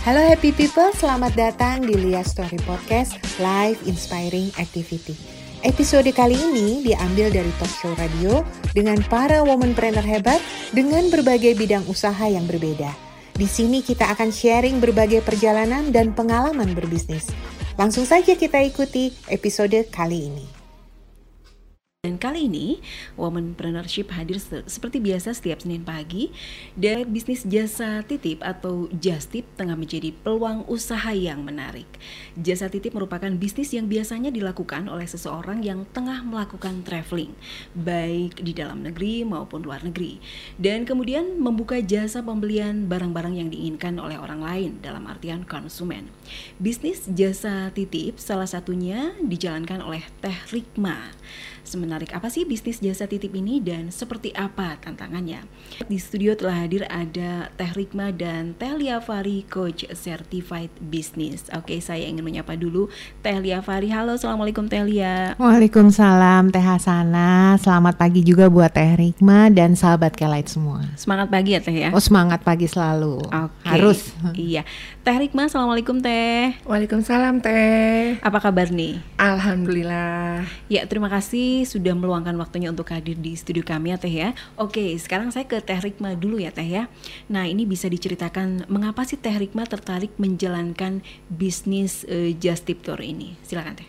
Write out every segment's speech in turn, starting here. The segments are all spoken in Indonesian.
Halo happy people, selamat datang di Lia Story Podcast Live Inspiring Activity. Episode kali ini diambil dari talk show radio dengan para womanpreneur hebat dengan berbagai bidang usaha yang berbeda. Di sini kita akan sharing berbagai perjalanan dan pengalaman berbisnis. Langsung saja kita ikuti episode kali ini. Dan kali ini, Womanpreneurship hadir se seperti biasa setiap Senin pagi dan bisnis jasa titip atau Justip tengah menjadi peluang usaha yang menarik. Jasa titip merupakan bisnis yang biasanya dilakukan oleh seseorang yang tengah melakukan traveling, baik di dalam negeri maupun luar negeri. Dan kemudian membuka jasa pembelian barang-barang yang diinginkan oleh orang lain dalam artian konsumen. Bisnis jasa titip salah satunya dijalankan oleh Teh Rikma. Semenarik apa sih bisnis jasa titip ini dan seperti apa tantangannya? Di studio telah hadir ada Teh Rikma dan Teh Liavari Coach Certified Business. Oke, saya ingin menyapa dulu Teh Liavari. Halo, Assalamualaikum Teh Lia. Waalaikumsalam Teh Hasana. Selamat pagi juga buat Teh Rikma dan sahabat Kelight semua. Semangat pagi ya Teh ya? Oh semangat pagi selalu. Oke. Harus. Iya. Teh Rikma, Assalamualaikum Teh. Waalaikumsalam Teh. Apa kabar nih? Alhamdulillah. Ya, terima kasih sudah meluangkan waktunya untuk hadir di studio kami ya Teh ya. Oke, sekarang saya ke Teh Rikma dulu ya Teh ya. Nah, ini bisa diceritakan mengapa sih Teh Rikma tertarik menjalankan bisnis uh, Just Tip Tour ini? Silakan Teh.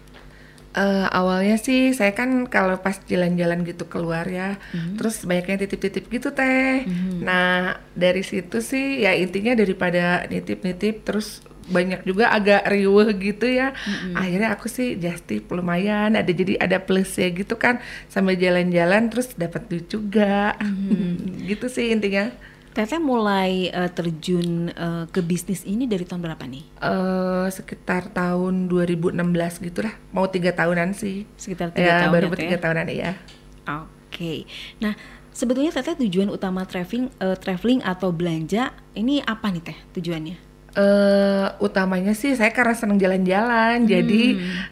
Uh, awalnya sih saya kan kalau pas jalan-jalan gitu keluar ya, mm-hmm. terus banyaknya titip-titip gitu teh. Mm-hmm. Nah dari situ sih ya intinya daripada nitip-nitip terus banyak juga agak riuh gitu ya. Mm-hmm. Akhirnya aku sih just tip lumayan ada jadi ada plusnya gitu kan sambil jalan-jalan terus dapat duit juga. Mm-hmm. gitu sih intinya. Teteh mulai uh, terjun uh, ke bisnis ini dari tahun berapa nih? Uh, sekitar tahun 2016 gitu lah, mau tiga tahunan sih. Sekitar tiga ya, tahun baru ya, tiga tahunan ya. Oke, okay. nah sebetulnya teteh tujuan utama traveling, uh, traveling atau belanja ini apa nih teh tujuannya? Uh, utamanya sih saya karena seneng jalan-jalan, hmm. jadi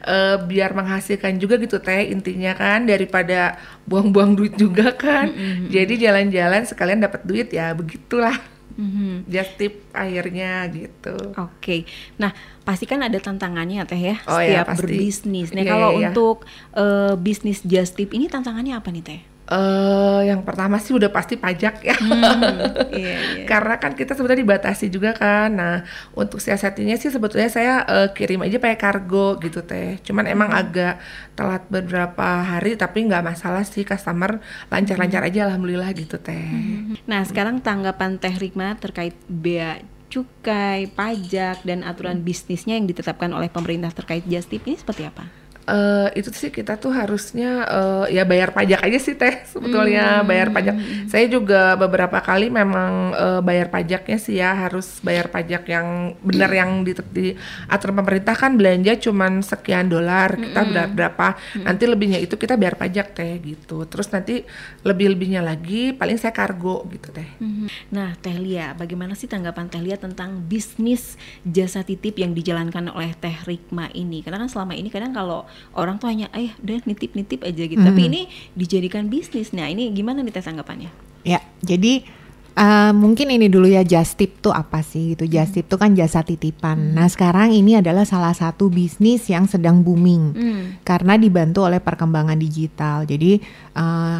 uh, biar menghasilkan juga gitu teh intinya kan daripada buang-buang duit juga kan. Hmm. hmm, hmm. Jadi jalan-jalan sekalian dapat duit ya begitulah. Hmm. Just tip akhirnya gitu. Oke, okay. nah pasti kan ada tantangannya teh ya oh, ya, setiap ya, berbisnis. Nah yeah, kalau yeah, untuk uh, bisnis just tip ini tantangannya apa nih teh? Uh, yang pertama sih udah pasti pajak ya, hmm, iya, iya. karena kan kita sebetulnya dibatasi juga kan. Nah untuk siasatinya sih sebetulnya saya uh, kirim aja pakai kargo gitu teh. Cuman emang hmm. agak telat beberapa hari tapi nggak masalah sih customer lancar-lancar hmm. aja alhamdulillah gitu teh. Hmm. Nah sekarang tanggapan Teh Rikma terkait bea cukai, pajak dan aturan bisnisnya yang ditetapkan oleh pemerintah terkait Justip ini seperti apa? Uh, itu sih kita tuh harusnya uh, ya bayar pajak aja sih teh sebetulnya hmm. bayar pajak. Saya juga beberapa kali memang uh, bayar pajaknya sih ya harus bayar pajak yang benar yang di, di aturan pemerintah kan belanja cuman sekian dolar kita hmm. berapa hmm. nanti lebihnya itu kita bayar pajak teh gitu. Terus nanti lebih lebihnya lagi paling saya kargo gitu teh. Hmm. Nah Teh Lia, bagaimana sih tanggapan Teh Lia tentang bisnis jasa titip yang dijalankan oleh Teh Rikma ini? Karena kan selama ini kadang kalau orang tuh hanya eh udah nitip-nitip aja gitu. Hmm. Tapi ini dijadikan bisnis. Nah, ini gimana nih tanggapannya? Ya, jadi Uh, mungkin ini dulu ya just tip tuh apa sih gitu just tip tuh kan jasa titipan hmm. nah sekarang ini adalah salah satu bisnis yang sedang booming hmm. karena dibantu oleh perkembangan digital jadi uh,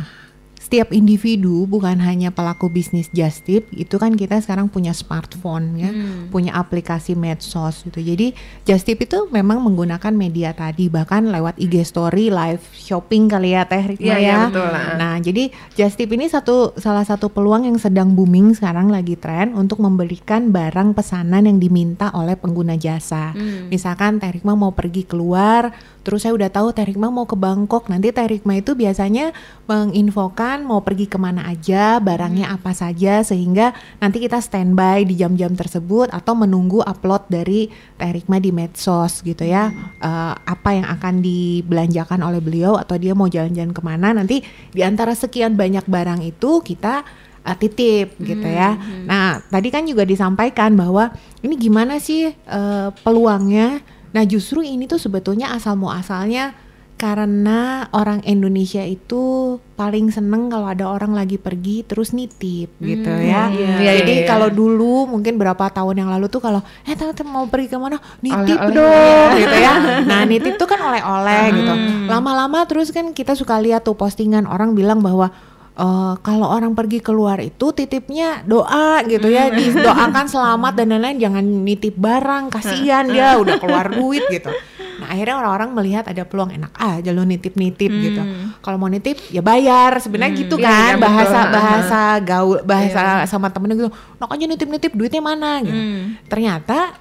setiap individu bukan hanya pelaku bisnis just tip itu kan kita sekarang punya smartphone ya hmm. punya aplikasi medsos gitu jadi just tip itu memang menggunakan media tadi bahkan lewat IG story live shopping kali ya teh Rikma ya, ya, ya betul lah. nah jadi just tip ini satu salah satu peluang yang sedang booming sekarang lagi tren untuk memberikan barang pesanan yang diminta oleh pengguna jasa hmm. misalkan teh Rikma mau pergi keluar terus saya udah tahu teh Rikma mau ke Bangkok nanti teh Rikma itu biasanya menginfokan mau pergi ke mana aja, barangnya hmm. apa saja, sehingga nanti kita standby di jam-jam tersebut atau menunggu upload dari Teh Rikma di medsos gitu ya, hmm. uh, apa yang akan dibelanjakan oleh beliau atau dia mau jalan-jalan ke mana, nanti di antara sekian banyak barang itu kita uh, titip hmm. gitu ya. Hmm. Nah tadi kan juga disampaikan bahwa ini gimana sih uh, peluangnya? Nah justru ini tuh sebetulnya asal muasalnya karena orang Indonesia itu paling seneng kalau ada orang lagi pergi terus nitip gitu ya. iya, iya, Jadi iya. kalau dulu mungkin berapa tahun yang lalu tuh kalau eh tante mau pergi ke mana nitip Oleh-oleh, dong gitu ya. Nah nitip tuh kan oleh-oleh gitu. Lama-lama terus kan kita suka lihat tuh postingan orang bilang bahwa eh, kalau orang pergi keluar itu titipnya doa gitu ya didoakan selamat dan lain-lain jangan nitip barang kasihan dia udah keluar duit gitu nah akhirnya orang-orang melihat ada peluang enak aja lo nitip-nitip gitu. Kalau mau nitip ya bayar. Sebenarnya gitu Iya, kan iya, betul. bahasa Ha-ha. bahasa gaul bahasa sama temennya gitu. Nak aja nitip-nitip duitnya mana gitu. Ternyata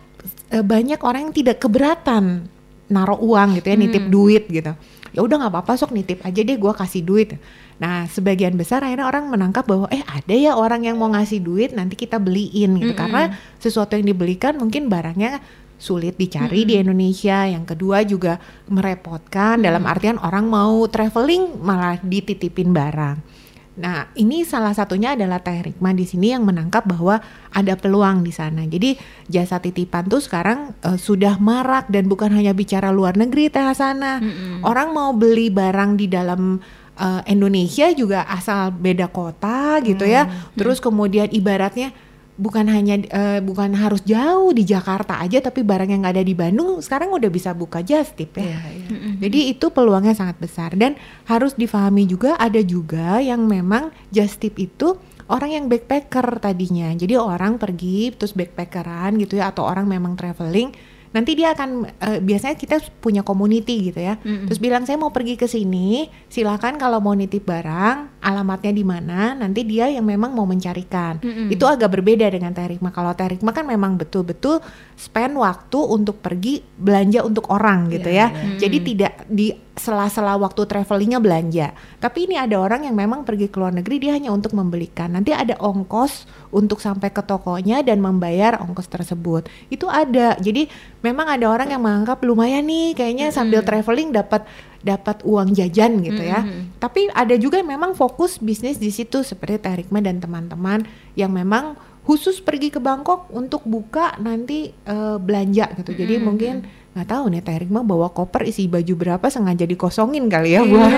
eh, banyak orang yang tidak keberatan naruh uang gitu ya nitip duit gitu. Ya udah nggak apa-apa sok nitip aja deh gua kasih duit. Nah sebagian besar akhirnya orang menangkap bahwa eh ada ya orang yang mau ngasih duit nanti kita beliin gitu. Karena sesuatu yang dibelikan mungkin barangnya sulit dicari di Indonesia yang kedua juga merepotkan dalam artian orang mau traveling malah dititipin barang Nah, ini salah satunya adalah Teh Rikma di sini yang menangkap bahwa ada peluang di sana. Jadi jasa titipan tuh sekarang eh, sudah marak dan bukan hanya bicara luar negeri Teh Hasana. Orang mau beli barang di dalam eh, Indonesia juga asal beda kota gitu ya. Terus kemudian ibaratnya bukan hanya eh, bukan harus jauh di Jakarta aja tapi barang yang ada di Bandung sekarang udah bisa buka just tip ya. Iya, iya. Jadi itu peluangnya sangat besar dan harus difahami juga ada juga yang memang just tip itu orang yang backpacker tadinya. Jadi orang pergi terus backpackeran gitu ya atau orang memang traveling nanti dia akan eh, biasanya kita punya community gitu ya. Terus bilang saya mau pergi ke sini, silakan kalau mau nitip barang, alamatnya di mana, nanti dia yang memang mau mencarikan. Itu agak berbeda dengan Terikma. Kalau Terikma kan memang betul-betul spend waktu untuk pergi belanja untuk orang gitu Iya, ya. Jadi tidak di sela-sela waktu travelingnya belanja. Tapi ini ada orang yang memang pergi ke luar negeri dia hanya untuk membelikan. Nanti ada ongkos untuk sampai ke tokonya dan membayar ongkos tersebut. Itu ada. Jadi memang ada orang yang menganggap lumayan nih kayaknya sambil traveling dapat dapat uang jajan gitu ya. Tapi ada juga yang memang fokus bisnis di situ seperti Terikma dan teman-teman yang memang khusus pergi ke Bangkok untuk buka nanti eh, belanja gitu. Jadi mungkin nggak tahu nih Teh Rikma bawa koper isi baju berapa sengaja dikosongin kali ya buat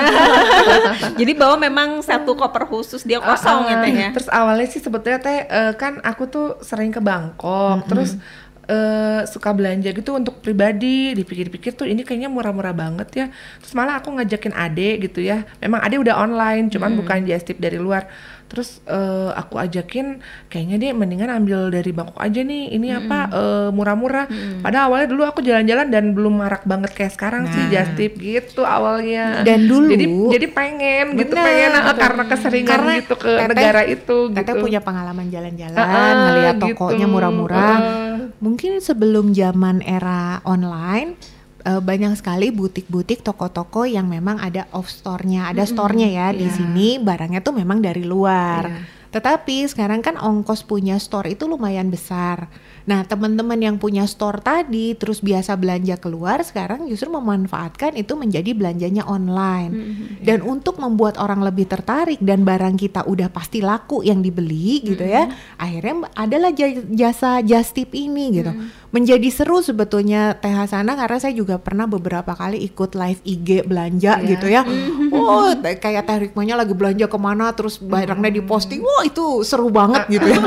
Jadi bahwa memang satu koper khusus dia kosong Ah, gitu ah. ya. Terus awalnya sih sebetulnya teh eh, kan aku tuh sering ke Bangkok, terus eh, suka belanja gitu untuk pribadi. Dipikir-pikir tuh ini kayaknya murah-murah banget ya. Terus malah aku ngajakin Ade gitu ya. Memang Ade udah online, cuman bukan just tip dari luar. Terus eh, aku ajakin kayaknya dia mendingan ambil dari Bangkok aja nih. Ini apa eh, murah-murah. Padahal awalnya dulu aku jalan-jalan dan belum marak banget kayak sekarang sih Nah. just tip gitu awalnya. Dan dulu- jadi jadi pengen gitu Bener, pengen ah, betul. karena keseringan Karena gitu ke Teteh- negara itu Teteh gitu. punya pengalaman jalan-jalan, Ah, ngelihat gitu. tokonya murah-murah. Ah. Mungkin sebelum zaman era online eh, banyak sekali butik-butik, toko-toko yang memang ada off store-nya, ada store-nya ya di Iya. sini barangnya tuh memang dari luar. Iya. Tetapi sekarang kan ongkos punya store itu lumayan besar. Nah, teman-teman yang punya store tadi terus biasa belanja keluar sekarang justru memanfaatkan itu menjadi belanjanya online. Dan untuk membuat orang lebih tertarik dan barang kita udah pasti laku yang dibeli gitu ya. Akhirnya adalah ja- jasa just tip ini gitu. Menjadi seru sebetulnya Teh Hasana karena saya juga pernah beberapa kali ikut live IG belanja Iya. gitu ya. Oh, te- kayak Teh Rikmanya lagi belanja ke mana terus barangnya diposting. Wah, itu seru banget gitu ya.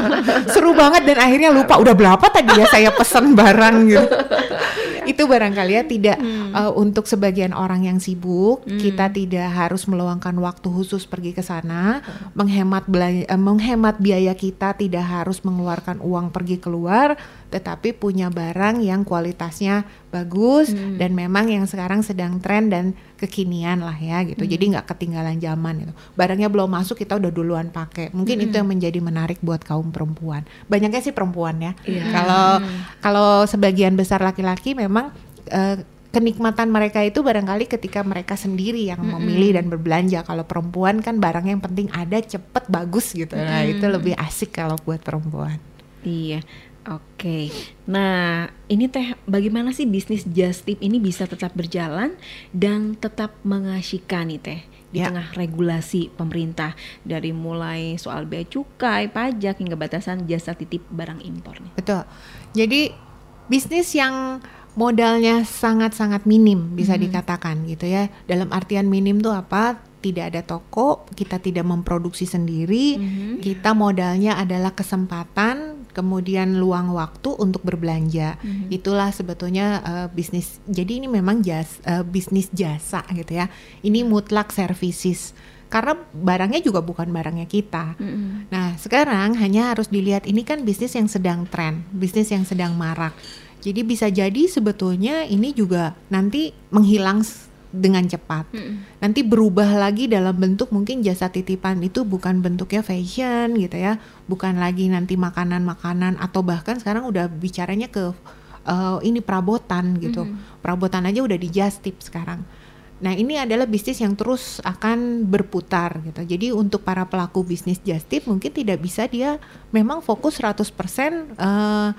seru banget dan akhirnya lupa udah berapa tadi ya saya pesan barang gitu. itu barangkali ya tidak uh, untuk sebagian orang yang sibuk kita tidak harus meluangkan waktu khusus pergi ke sana. Menghemat belanja, eh, menghemat biaya kita tidak harus mengeluarkan uang pergi keluar tetapi punya barang yang kualitasnya bagus dan memang yang sekarang sedang tren dan kekinian lah ya gitu. Jadi nggak ketinggalan zaman itu barangnya belum masuk kita udah duluan pakai. Mungkin itu yang menjadi menarik buat kaum perempuan. Banyaknya sih perempuan ya. Iya. kalau kalau sebagian besar laki-laki memang eh, kenikmatan mereka itu barangkali ketika mereka sendiri yang memilih dan berbelanja. Kalau perempuan kan barang yang penting ada, cepet, bagus gitu. Nah itu lebih asik kalau buat perempuan. Iya. Oke. Nah, ini teh bagaimana sih bisnis just tip ini bisa tetap berjalan dan tetap mengasihkan nih teh di Ya. tengah regulasi pemerintah dari mulai soal bea cukai, pajak hingga batasan jasa titip barang impor nih. Betul. Jadi bisnis yang modalnya sangat-sangat minim bisa Mhm. dikatakan gitu ya. Dalam artian minim tuh apa? Tidak ada toko, kita tidak memproduksi sendiri, Mhm. kita modalnya adalah kesempatan, kemudian luang waktu untuk berbelanja. Mhm. Itulah sebetulnya eh, bisnis. Jadi ini memang jas, eh, bisnis jasa gitu ya. Ini mutlak services. Karena barangnya juga bukan barangnya kita. Mhm. Nah, sekarang hanya harus dilihat ini kan bisnis yang sedang tren, bisnis yang sedang marak. Jadi bisa jadi sebetulnya ini juga nanti menghilang dengan cepat. Mhm. Nanti berubah lagi dalam bentuk mungkin jasa titipan itu bukan bentuknya fashion gitu ya, bukan lagi nanti makanan-makanan atau bahkan sekarang udah bicaranya ke eh, ini perabotan gitu. Mhm. Perabotan aja udah di just tip sekarang. Nah, ini adalah bisnis yang terus akan berputar gitu. Jadi untuk para pelaku bisnis just tip mungkin tidak bisa dia memang fokus 100% eh,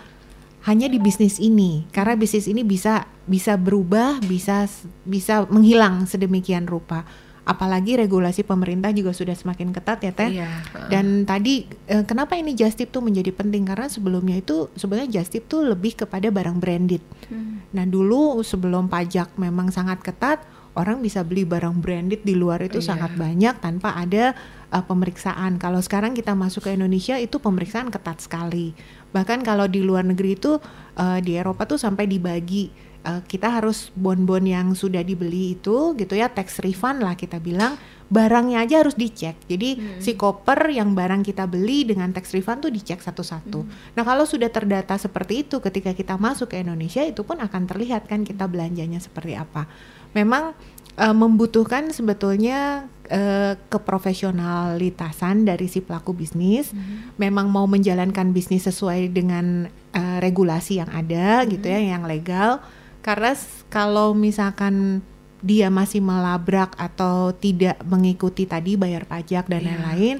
hanya di bisnis ini karena bisnis ini bisa bisa berubah, bisa bisa menghilang sedemikian rupa. Apalagi regulasi pemerintah juga sudah semakin ketat ya, Teh. Iya. Dan tadi eh, kenapa ini just tip tuh menjadi penting karena sebelumnya itu sebenarnya just tip tuh lebih kepada barang branded. Mhm. Nah dulu sebelum pajak memang sangat ketat, orang bisa beli barang branded di luar itu Iya. sangat banyak tanpa ada uh, pemeriksaan. Kalau sekarang kita masuk ke Indonesia itu pemeriksaan ketat sekali. Bahkan kalau di luar negeri itu uh, di Eropa tuh sampai dibagi. Uh, kita harus bon-bon yang sudah dibeli itu gitu ya tax refund lah kita bilang barangnya aja harus dicek. Jadi Hmm. si koper yang barang kita beli dengan tax refund tuh dicek satu-satu. Nah, kalau sudah terdata seperti itu ketika kita masuk ke Indonesia itu pun akan terlihat kan kita belanjanya seperti apa. Memang eh, membutuhkan sebetulnya eh, keprofesionalitasan dari si pelaku bisnis. Memang mau menjalankan bisnis sesuai dengan eh, regulasi yang ada gitu ya, yang legal. Karena kalau misalkan dia masih melabrak atau tidak mengikuti tadi bayar pajak dan Iya. lain-lain,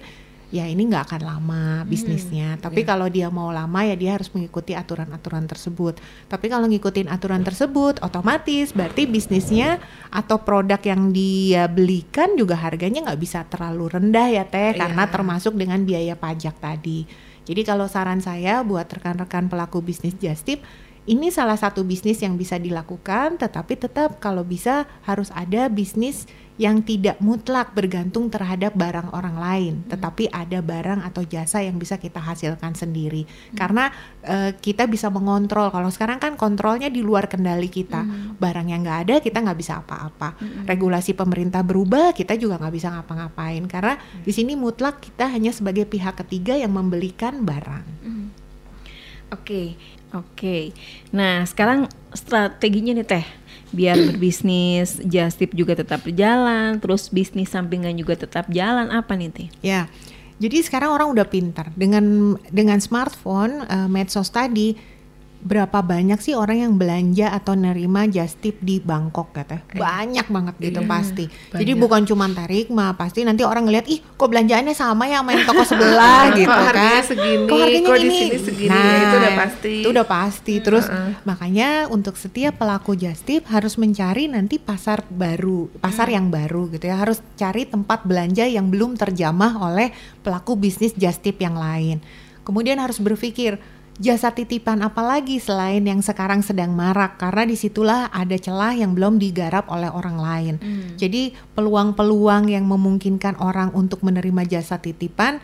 ya ini nggak akan lama bisnisnya. Tapi iya. kalau dia mau lama ya dia harus mengikuti aturan-aturan tersebut. Tapi kalau ngikutin aturan tersebut, otomatis berarti bisnisnya atau produk yang dia belikan juga harganya nggak bisa terlalu rendah ya teh, karena Iya. termasuk dengan biaya pajak tadi. Jadi kalau saran saya buat rekan-rekan pelaku bisnis just tip, ini salah satu bisnis yang bisa dilakukan, tetapi tetap kalau bisa harus ada bisnis yang tidak mutlak bergantung terhadap barang orang lain, tetapi ada barang atau jasa yang bisa kita hasilkan sendiri. Karena eh, kita bisa mengontrol. Kalau sekarang kan kontrolnya di luar kendali kita. Barang yang nggak ada kita nggak bisa apa-apa. Regulasi pemerintah berubah, kita juga nggak bisa ngapa-ngapain. Karena di sini mutlak kita hanya sebagai pihak ketiga yang membelikan barang. Mhm. Oke, oke. Nah, sekarang strateginya nih Teh, biar berbisnis just tip juga tetap berjalan, terus bisnis sampingan juga tetap jalan apa nih Teh? Ya, jadi sekarang orang udah pintar dengan dengan smartphone, eh, medsos tadi. Berapa banyak sih orang yang belanja atau nerima just tip di Bangkok kata? Banyak banget gitu Iya, pasti. Jadi banyak. bukan cuma tarikma, pasti nanti orang ngeliat ih kok belanjaannya sama ya sama yang toko sebelah gitu Kok kan. harganya segini, Kok harganya kok di gini? sini segini, ya itu udah pasti. Itu udah pasti. Terus Heeh. makanya untuk setiap pelaku just tip harus mencari nanti pasar baru, pasar Hmm. yang baru gitu ya. Harus cari tempat belanja yang belum terjamah oleh pelaku bisnis just tip yang lain. Kemudian harus berpikir jasa titipan apa lagi selain yang sekarang sedang marak karena di situlah ada celah yang belum digarap oleh orang lain. Jadi peluang-peluang yang memungkinkan orang untuk menerima jasa titipan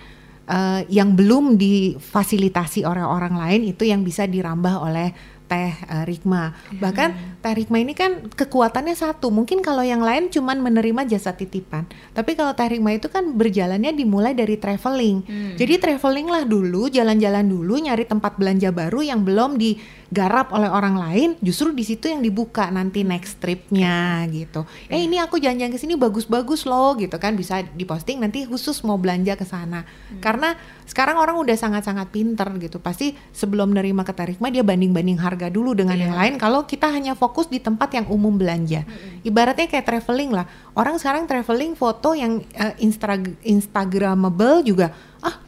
eh, yang belum difasilitasi oleh orang lain itu yang bisa dirambah oleh Teh eh, Rikma. Bahkan Teh Rikma ini kan kekuatannya satu. Mungkin kalau yang lain cuman menerima jasa titipan. Tapi kalau Teh Rikma itu kan berjalannya dimulai dari traveling. Jadi traveling lah dulu, jalan-jalan dulu nyari tempat belanja baru yang belum digarap oleh orang lain. Justru di situ yang dibuka nanti next tripnya gitu. Eh ini aku jalan-jalan ke sini bagus-bagus loh gitu kan bisa diposting nanti khusus mau belanja ke sana. Karena sekarang orang udah sangat-sangat pinter gitu. Pasti sebelum nerima ke Teh Rikma dia banding-banding harga dulu dengan yang lain. Kalau kita hanya fokus di tempat yang umum belanja, ibaratnya kayak traveling lah. Orang sekarang traveling foto yang instra- instagramable juga ah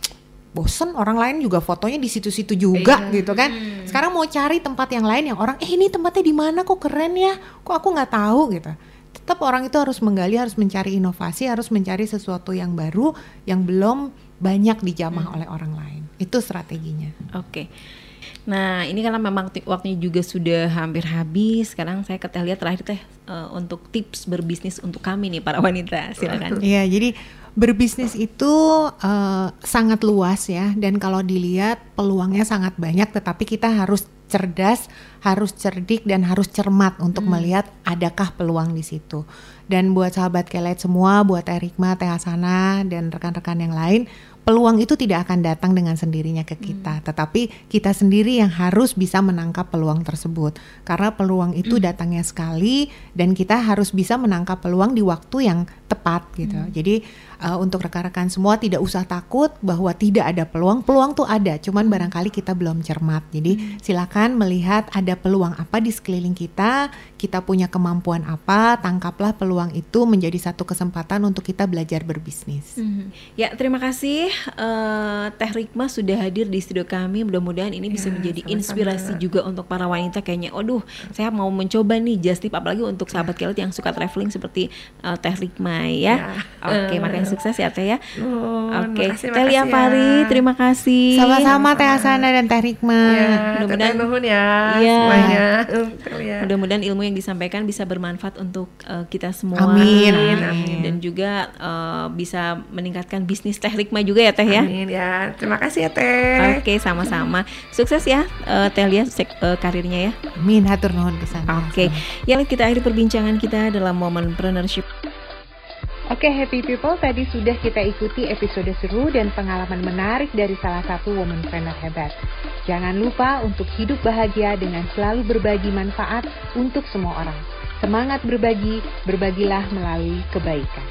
bosen orang lain juga fotonya di situ-situ juga Iya. gitu kan. Sekarang mau cari tempat yang lain yang orang eh ini tempatnya di mana kok keren ya, kok aku nggak tahu gitu. Tetap orang itu harus menggali, harus mencari inovasi, harus mencari sesuatu yang baru yang belum banyak dijamah oleh orang lain. Itu strateginya. Oke. Okay. Nah, ini karena memang waktunya juga sudah hampir habis. Sekarang saya ke Teh lihat terakhir Teh uh, untuk tips berbisnis untuk kami nih para wanita. Silakan. Iya, jadi berbisnis itu uh, sangat luas ya dan kalau dilihat peluangnya sangat banyak tetapi kita harus cerdas, harus cerdik dan harus cermat untuk hmm. melihat adakah peluang di situ. Dan buat sahabat kelet semua, buat Erikma, Teh Hasana dan rekan-rekan yang lain, peluang itu tidak akan datang dengan sendirinya ke kita, hmm. tetapi kita sendiri yang harus bisa menangkap peluang tersebut. Karena peluang itu hmm. datangnya sekali dan kita harus bisa menangkap peluang di waktu yang tepat gitu. Hmm. Jadi uh, untuk rekan-rekan semua tidak usah takut bahwa tidak ada peluang. Peluang tuh ada, cuman hmm. barangkali kita belum cermat. Jadi hmm. silakan melihat ada peluang apa di sekeliling kita, kita punya kemampuan apa, tangkaplah peluang itu menjadi satu kesempatan untuk kita belajar berbisnis. Hmm. Ya, terima kasih uh, Teh Rikma sudah hadir di studio kami. Mudah-mudahan ini bisa ya, menjadi sama-sama. inspirasi juga untuk para wanita kayaknya. Waduh, saya mau mencoba nih just tip apalagi untuk sahabat ya. yang suka traveling seperti uh, Teh Rikma ya. ya. Oke, okay, uh, makanya sukses ya Teh ya. Oke, okay. Teh Lia Pari, terima kasih. Sama-sama Teh Asana dan Teh Rikma. Ya, mudah-mudahan ya, ya semuanya. Mudah-mudahan ilmu yang disampaikan bisa bermanfaat untuk uh, kita semua. Amin. Amin. Amin. Dan juga uh, bisa meningkatkan bisnis Teh Rikma juga ya Teh ya. Amin ya. Terima kasih ya Teh. Oke, sama-sama. Sukses ya uh, Teh Lia uh, karirnya ya. Amin, hatur nuhun kesan. Oke. Yang kita akhiri perbincangan kita dalam momen entrepreneurship. Oke happy people, tadi sudah kita ikuti episode seru dan pengalaman menarik dari salah satu womanpreneur hebat. Jangan lupa untuk hidup bahagia dengan selalu berbagi manfaat untuk semua orang. Semangat berbagi, berbagilah melalui kebaikan.